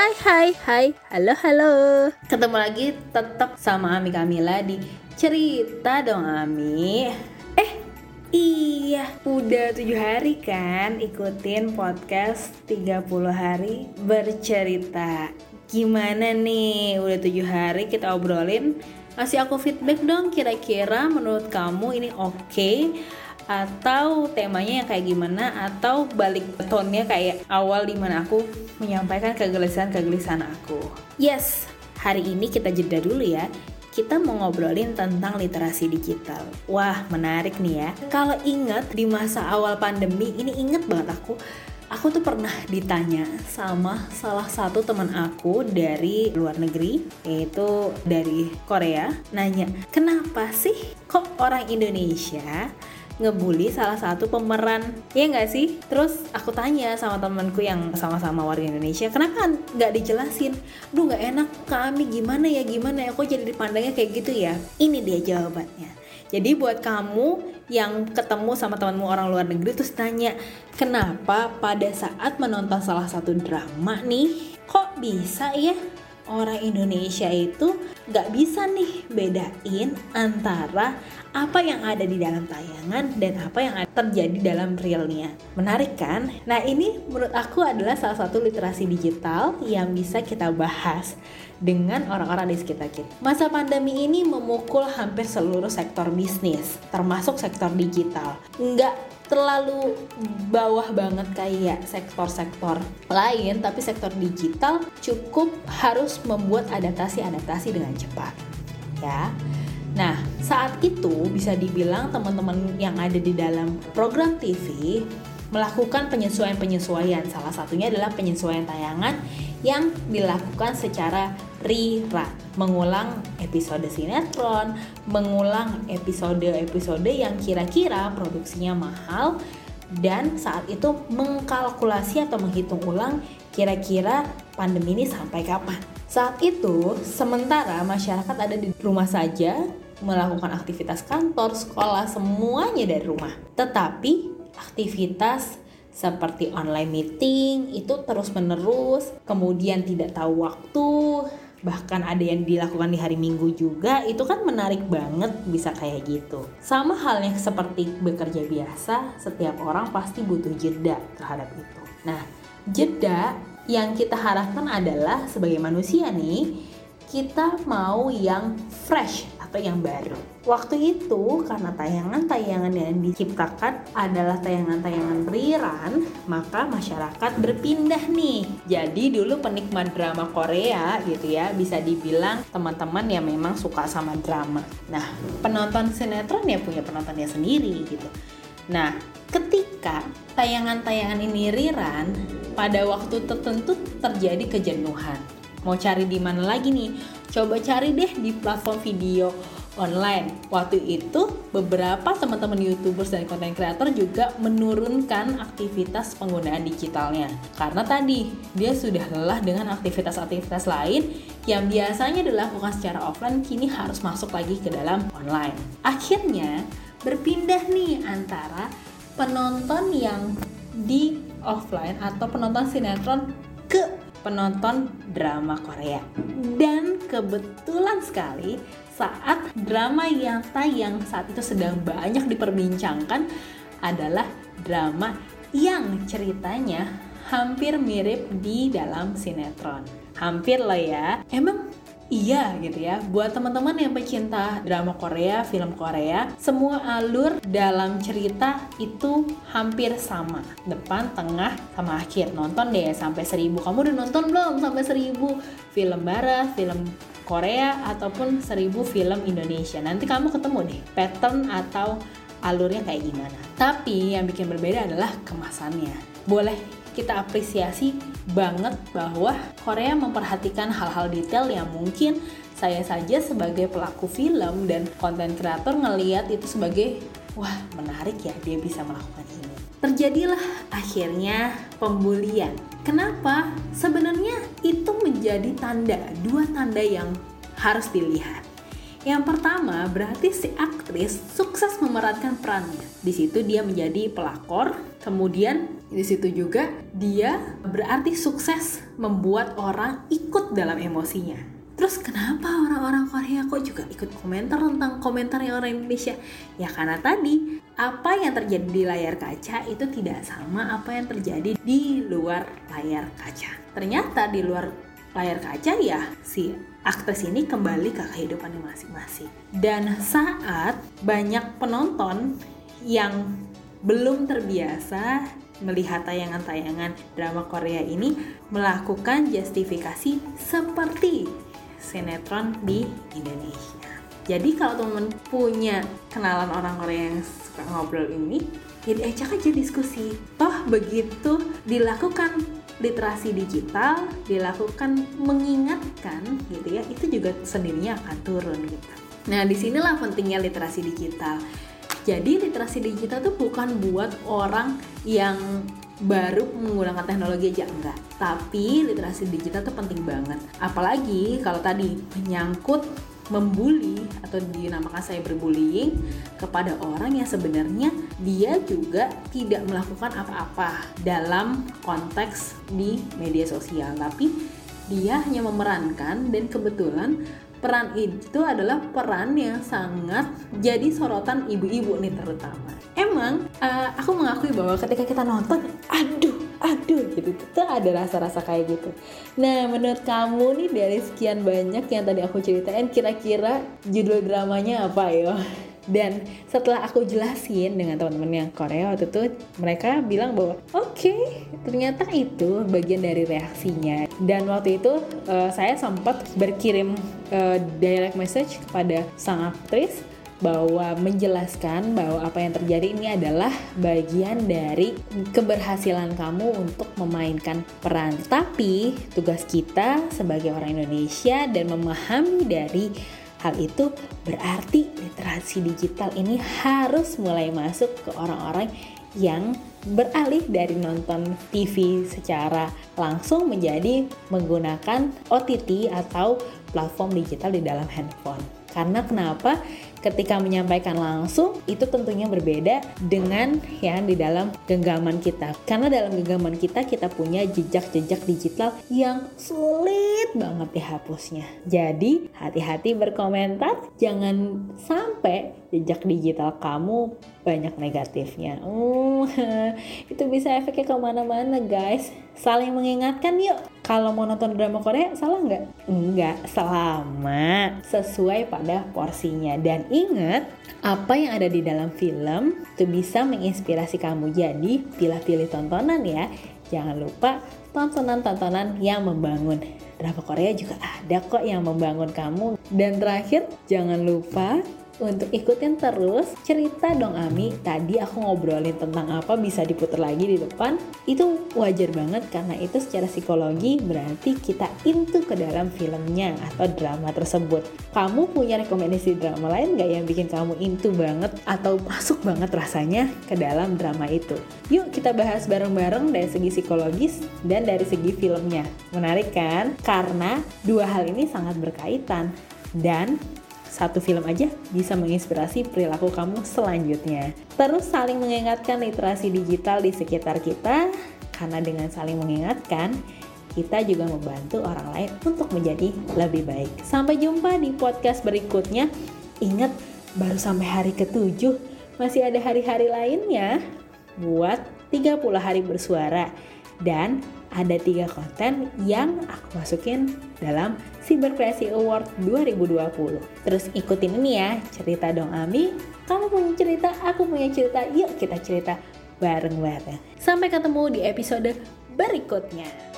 Hai hai hai. Halo halo. Ketemu lagi tetap sama Ami Kamila di Cerita dong Ami. Eh iya. Udah tujuh hari kan ikutin podcast 30 hari bercerita. Gimana nih? Udah tujuh hari kita obrolin. Kasih aku feedback dong kira-kira menurut kamu ini oke okay? Atau temanya yang kayak gimana atau balik tonnya kayak awal di mana aku menyampaikan kegelisahan-kegelisahan aku. Yes, hari ini kita jeda dulu ya. Kita mau ngobrolin tentang literasi digital. Wah, menarik nih ya. Kalau ingat di masa awal pandemi, ini inget banget aku aku tuh pernah ditanya sama salah satu teman aku dari luar negeri yaitu dari Korea nanya kenapa sih kok orang Indonesia ngebully salah satu pemeran. Ya nggak sih? Terus aku tanya sama temanku yang sama-sama warga Indonesia kenapa nggak dijelasin? Duh nggak enak kami gimana ya gimana ya kok jadi dipandangnya kayak gitu ya? Ini dia jawabannya. Jadi buat kamu yang ketemu sama temanmu orang luar negeri terus tanya kenapa pada saat menonton salah satu drama nih kok bisa ya orang Indonesia itu nggak bisa nih bedain antara apa yang ada di dalam tayangan dan apa yang terjadi dalam realnya. Menarik kan? Nah ini menurut aku adalah salah satu literasi digital yang bisa kita bahas dengan orang-orang di sekitar kita. Masa pandemi ini memukul hampir seluruh sektor bisnis, termasuk sektor digital. Nggak terlalu bawah banget kayak sektor-sektor lain, tapi sektor digital cukup harus membuat adaptasi-adaptasi dengan cepat. Ya. Nah, saat itu bisa dibilang teman-teman yang ada di dalam program TV melakukan penyesuaian-penyesuaian. Salah satunya adalah penyesuaian tayangan yang dilakukan secara rerun, mengulang episode sinetron, mengulang episode-episode yang kira-kira produksinya mahal dan saat itu mengkalkulasi atau menghitung ulang kira-kira pandemi ini sampai kapan. Saat itu, sementara masyarakat ada di rumah saja, melakukan aktivitas kantor, sekolah, semuanya dari rumah. Tetapi aktivitas seperti online meeting itu terus-menerus, kemudian tidak tahu waktu, bahkan ada yang dilakukan di hari Minggu juga, itu kan menarik banget bisa kayak gitu. Sama halnya seperti bekerja biasa, setiap orang pasti butuh jeda terhadap itu. Nah, jeda yang kita harapkan adalah sebagai manusia nih kita mau yang fresh atau yang baru. Waktu itu karena tayangan-tayangan yang diciptakan adalah tayangan-tayangan rerun, maka masyarakat berpindah nih. Jadi dulu penikmat drama Korea gitu ya, bisa dibilang teman-teman yang memang suka sama drama. Nah, penonton sinetron ya punya penontonnya sendiri gitu. Nah, ketika tayangan-tayangan ini rerun, pada waktu tertentu terjadi kejenuhan. Mau cari di mana lagi nih? Coba cari deh di platform video online. Waktu itu beberapa teman-teman YouTubers dan konten kreator juga menurunkan aktivitas penggunaan digitalnya. Karena tadi dia sudah lelah dengan aktivitas-aktivitas lain yang biasanya dilakukan secara offline kini harus masuk lagi ke dalam online. Akhirnya berpindah nih antara penonton yang di offline atau penonton sinetron ke penonton drama Korea. Dan kebetulan sekali saat drama yang tayang saat itu sedang banyak diperbincangkan adalah drama yang ceritanya hampir mirip di dalam sinetron. Hampir lah ya. Emang iya gitu ya. Buat teman-teman yang pecinta drama Korea film Korea semua alur dalam cerita itu hampir sama. Depan tengah sama akhir. Nonton deh sampai seribu. Kamu udah nonton belum sampai seribu film barat film Korea ataupun seribu film Indonesia? Nanti kamu ketemu deh pattern atau alurnya kayak gimana. Tapi yang bikin berbeda adalah kemasannya. Boleh kita apresiasi banget bahwa Korea memperhatikan hal-hal detail yang mungkin saya saja sebagai pelaku film dan konten kreator ngeliat itu sebagai wah menarik ya dia bisa melakukan ini. Terjadilah akhirnya pembulian. Kenapa? Sebenarnya itu menjadi tanda, dua tanda yang harus dilihat. Yang pertama, berarti si aktris sukses memerankan perannya. Di situ dia menjadi pelakor, kemudian di situ juga dia berarti sukses membuat orang ikut dalam emosinya. Terus kenapa orang-orang Korea kok juga ikut komentar tentang komentarnya orang Indonesia? Ya karena tadi apa yang terjadi di layar kaca itu tidak sama apa yang terjadi di luar layar kaca. Ternyata di luar layar kaca ya si aktris ini kembali ke kehidupannya masing-masing. Dan saat banyak penonton yang belum terbiasa melihat tayangan-tayangan drama Korea ini melakukan justifikasi seperti sinetron di Indonesia. Jadi kalau teman punya kenalan orang Korea yang suka ngobrol ini, ya diajak aja diskusi. Toh begitu dilakukan literasi digital, dilakukan mengingatkan gitu ya, itu juga sendirinya akan turun gitu. Nah di sinilah pentingnya literasi digital. Jadi literasi digital itu bukan buat orang yang baru menggunakan teknologi aja enggak tapi literasi digital itu penting banget apalagi kalau tadi menyangkut membuli atau dinamakan cyberbullying kepada orang yang sebenarnya dia juga tidak melakukan apa-apa dalam konteks di media sosial tapi dia hanya memerankan dan kebetulan peran itu adalah peran yang sangat jadi sorotan ibu-ibu nih terutama. Emang uh, aku mengakui bahwa ketika kita nonton, aduh, aduh gitu, tuh ada rasa-rasa kayak gitu. Nah, menurut kamu nih dari sekian banyak yang tadi aku ceritain, kira-kira judul dramanya apa ya? dan setelah aku jelasin dengan teman-teman yang Korea waktu itu mereka bilang bahwa oke okay, ternyata itu bagian dari reaksinya dan waktu itu uh, saya sempat berkirim uh, direct message kepada sang aktris bahwa menjelaskan bahwa apa yang terjadi ini adalah bagian dari keberhasilan kamu untuk memainkan peran. Tapi tugas kita sebagai orang Indonesia dan memahami dari Hal itu berarti literasi digital ini harus mulai masuk ke orang-orang yang beralih dari nonton TV secara langsung menjadi menggunakan OTT atau platform digital di dalam handphone. Karena kenapa? Ketika menyampaikan langsung itu tentunya berbeda dengan yang di dalam genggaman kita. Karena dalam genggaman kita kita punya jejak-jejak digital yang sulit banget dihapusnya. Jadi hati-hati berkomentar, jangan sampai jejak digital kamu banyak negatifnya. Uh, itu bisa efeknya ke mana-mana guys. Saling mengingatkan yuk. Kalau mau nonton drama Korea salah nggak? Enggak, selama sesuai pada porsinya dan ingat, apa yang ada di dalam film itu bisa menginspirasi kamu. Jadi, pilih-pilih tontonan ya. Jangan lupa tontonan-tontonan yang membangun. Drama Korea juga ada kok yang membangun kamu. Dan terakhir, jangan lupa untuk ikutin terus cerita dong Ami. Tadi aku ngobrolin tentang apa bisa diputar lagi di depan. Itu wajar banget karena itu secara psikologi berarti kita into ke dalam filmnya atau drama tersebut. Kamu punya rekomendasi drama lain gak yang bikin kamu into banget atau masuk banget rasanya ke dalam drama itu? Yuk kita bahas bareng-bareng dari segi psikologis dan dari segi filmnya. Menarik kan? Karena dua hal ini sangat berkaitan. Dan satu film aja bisa menginspirasi perilaku kamu selanjutnya. Terus saling mengingatkan literasi digital di sekitar kita, karena dengan saling mengingatkan, kita juga membantu orang lain untuk menjadi lebih baik. Sampai jumpa di podcast berikutnya. Ingat, baru sampai hari ketujuh, masih ada hari-hari lainnya buat 30 hari bersuara. Dan ada tiga konten yang aku masukin dalam Cyber Creacy Award 2020. Terus ikutin ini ya, cerita dong Ami. Kamu punya cerita, aku punya cerita, yuk kita cerita bareng-bareng. Sampai ketemu di episode berikutnya.